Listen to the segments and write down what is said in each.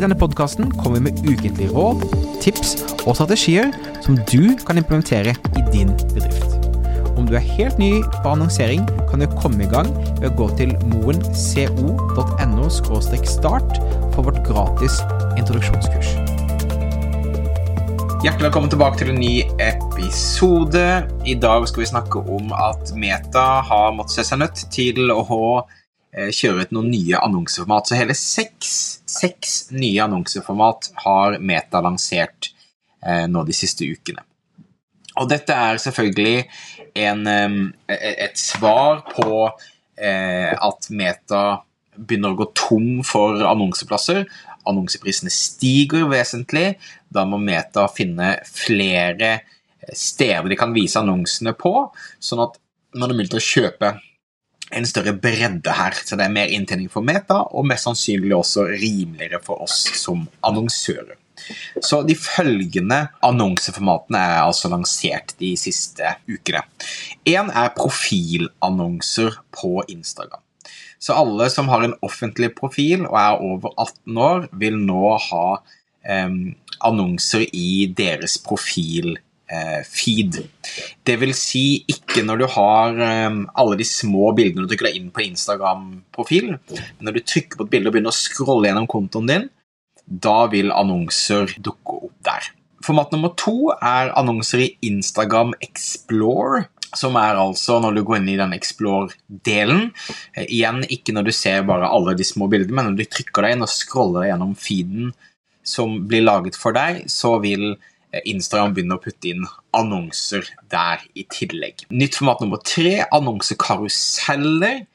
I denne podkasten kommer vi med ukentlige råd, tips og strategier som du kan implementere i din bedrift. Om du er helt ny på annonsering, kan du komme i gang ved å gå til moenco.no start for vårt gratis introduksjonskurs. Hjertelig velkommen tilbake til en ny episode. I dag skal vi snakke om at Meta har måttet se seg nødt til å eh, kjøre ut noen nye annonseformat. Så hele seks, seks nye annonseformat har Meta lansert eh, nå de siste ukene. Og dette er selvfølgelig en, et svar på eh, at Meta begynner å gå tom for annonseplasser. Annonseprisene stiger vesentlig. Da må Meta finne flere steder de kan vise annonsene på, sånn at man mulighet til å kjøpe en større bredde her. Så det er mer inntjening for Meta, og mest sannsynlig også rimeligere for oss som annonsører. Så de følgende annonseformatene er altså lansert de siste ukene. Én er profilannonser på Instagram. Så alle som har en offentlig profil og er over 18 år, vil nå ha eh, annonser i deres profilfeed. Det vil si ikke når du har eh, alle de små bildene du trykker deg inn på Instagram-profil, men når du trykker på et bilde og begynner å scrolle gjennom kontoen din, da vil annonser dukke opp der. Format nummer to er annonser i Instagram Explore som er altså når du går inn i den Explore-delen. Eh, igjen ikke når du ser bare alle de små bildene, men når du trykker deg inn og scroller gjennom feeden som blir laget for deg, så vil eh, Instagram begynner å putte inn annonser der i tillegg. Nytt format nummer tre, annonsekaruseller.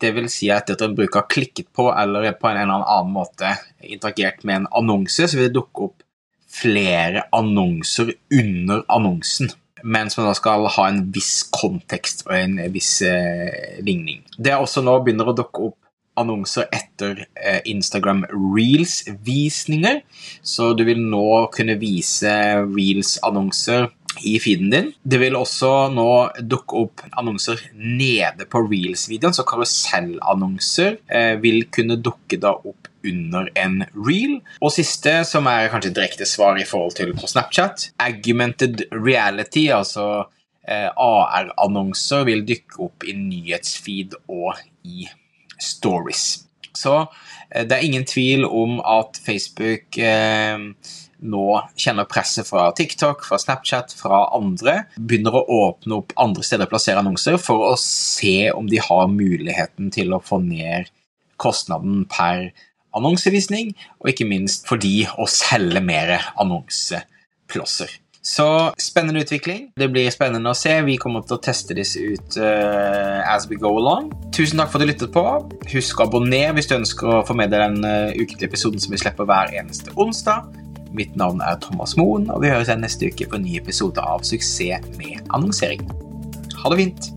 Det vil si at etter en bruker har klikket på eller på en eller annen måte interagert med en annonse, så vil det dukke opp flere annonser under annonsen Mens man da skal ha en viss kontekst og en viss eh, ligning. Det er også nå begynner å dukke opp annonser etter eh, Instagram Reels-visninger, så du vil nå kunne vise Reels-annonser i feeden din. Det vil også nå dukke opp annonser nede på Reels-videoen, så karusellannonser eh, vil kunne dukke da opp under en reel. Og siste, som er kanskje direkte svar i forhold til på Snapchat, augmented reality, altså eh, AR-annonser, vil dykke opp i nyhetsfeed og i stories. Så eh, det er ingen tvil om at Facebook eh, nå kjenner presset fra TikTok, fra Snapchat, fra andre, begynner å åpne opp andre steder å plassere annonser for å se om de har muligheten til å få ned kostnaden per annonsevisning, og ikke minst for de å selge mer annonseplasser. Så spennende utvikling. Det blir spennende å se. Vi kommer til å teste disse ut uh, as we go along. Tusen takk for at du lyttet på. Husk å abonnere hvis du ønsker å få med deg den uh, ukentlige episoden som vi slipper hver eneste onsdag. Mitt navn er Thomas Moen, og vi høres igjen neste uke på en ny episode av Suksess med annonsering. Ha det fint!